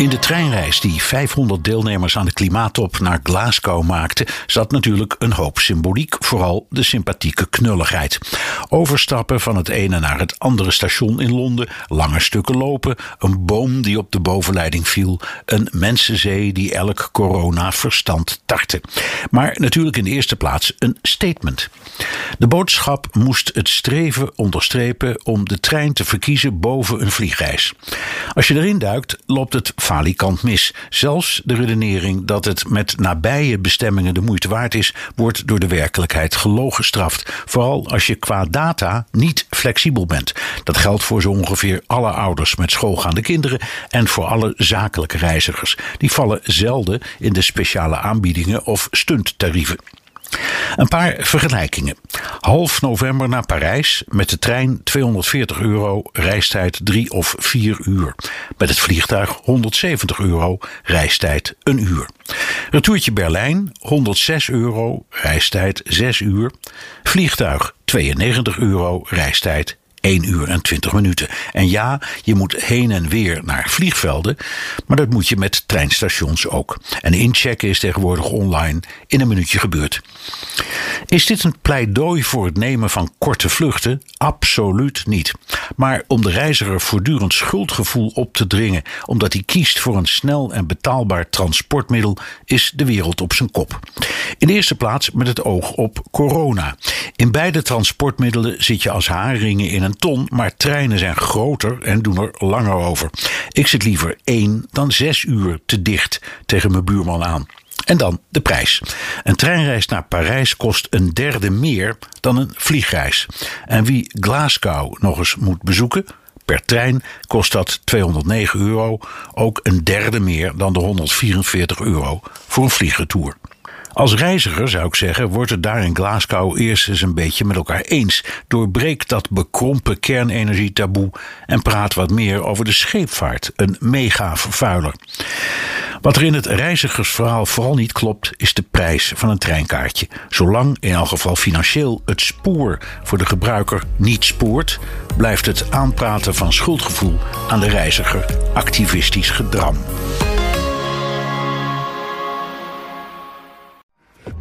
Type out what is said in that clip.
In de treinreis die 500 deelnemers aan de klimaattop naar Glasgow maakte, zat natuurlijk een hoop symboliek, vooral de sympathieke knulligheid. Overstappen van het ene naar het andere station in Londen, lange stukken lopen, een boom die op de bovenleiding viel, een mensenzee die elk corona-verstand tartte. Maar natuurlijk in de eerste plaats een statement. De boodschap moest het streven onderstrepen om de trein te verkiezen boven een vliegreis. Als je erin duikt, loopt het falikant mis. Zelfs de redenering dat het met nabije bestemmingen de moeite waard is, wordt door de werkelijkheid gelogenstraft. Vooral als je qua data niet flexibel bent. Dat geldt voor zo ongeveer alle ouders met schoolgaande kinderen en voor alle zakelijke reizigers. Die vallen zelden in de speciale aanbiedingen of stunttarieven. Een paar vergelijkingen. Half november naar Parijs met de trein 240 euro, reistijd 3 of 4 uur. Met het vliegtuig 170 euro, reistijd een uur. Retourtje Berlijn 106 euro, reistijd 6 uur. Vliegtuig 92 euro, reistijd 1 uur en 20 minuten. En ja, je moet heen en weer naar vliegvelden, maar dat moet je met treinstations ook. En inchecken is tegenwoordig online in een minuutje gebeurd. Is dit een pleidooi voor het nemen van korte vluchten? Absoluut niet. Maar om de reiziger voortdurend schuldgevoel op te dringen, omdat hij kiest voor een snel en betaalbaar transportmiddel, is de wereld op zijn kop. In de eerste plaats met het oog op corona. In beide transportmiddelen zit je als haringen in een ton, maar treinen zijn groter en doen er langer over. Ik zit liever één dan zes uur te dicht tegen mijn buurman aan. En dan de prijs. Een treinreis naar Parijs kost een derde meer dan een vliegreis. En wie Glasgow nog eens moet bezoeken, per trein kost dat 209 euro, ook een derde meer dan de 144 euro voor een vliegretour. Als reiziger zou ik zeggen, wordt het daar in Glasgow eerst eens een beetje met elkaar eens. Doorbreek dat bekrompen kernenergietaboe en praat wat meer over de scheepvaart, een mega vervuiler. Wat er in het reizigersverhaal vooral niet klopt, is de prijs van een treinkaartje. Zolang in elk geval financieel het spoor voor de gebruiker niet spoort, blijft het aanpraten van schuldgevoel aan de reiziger activistisch gedram.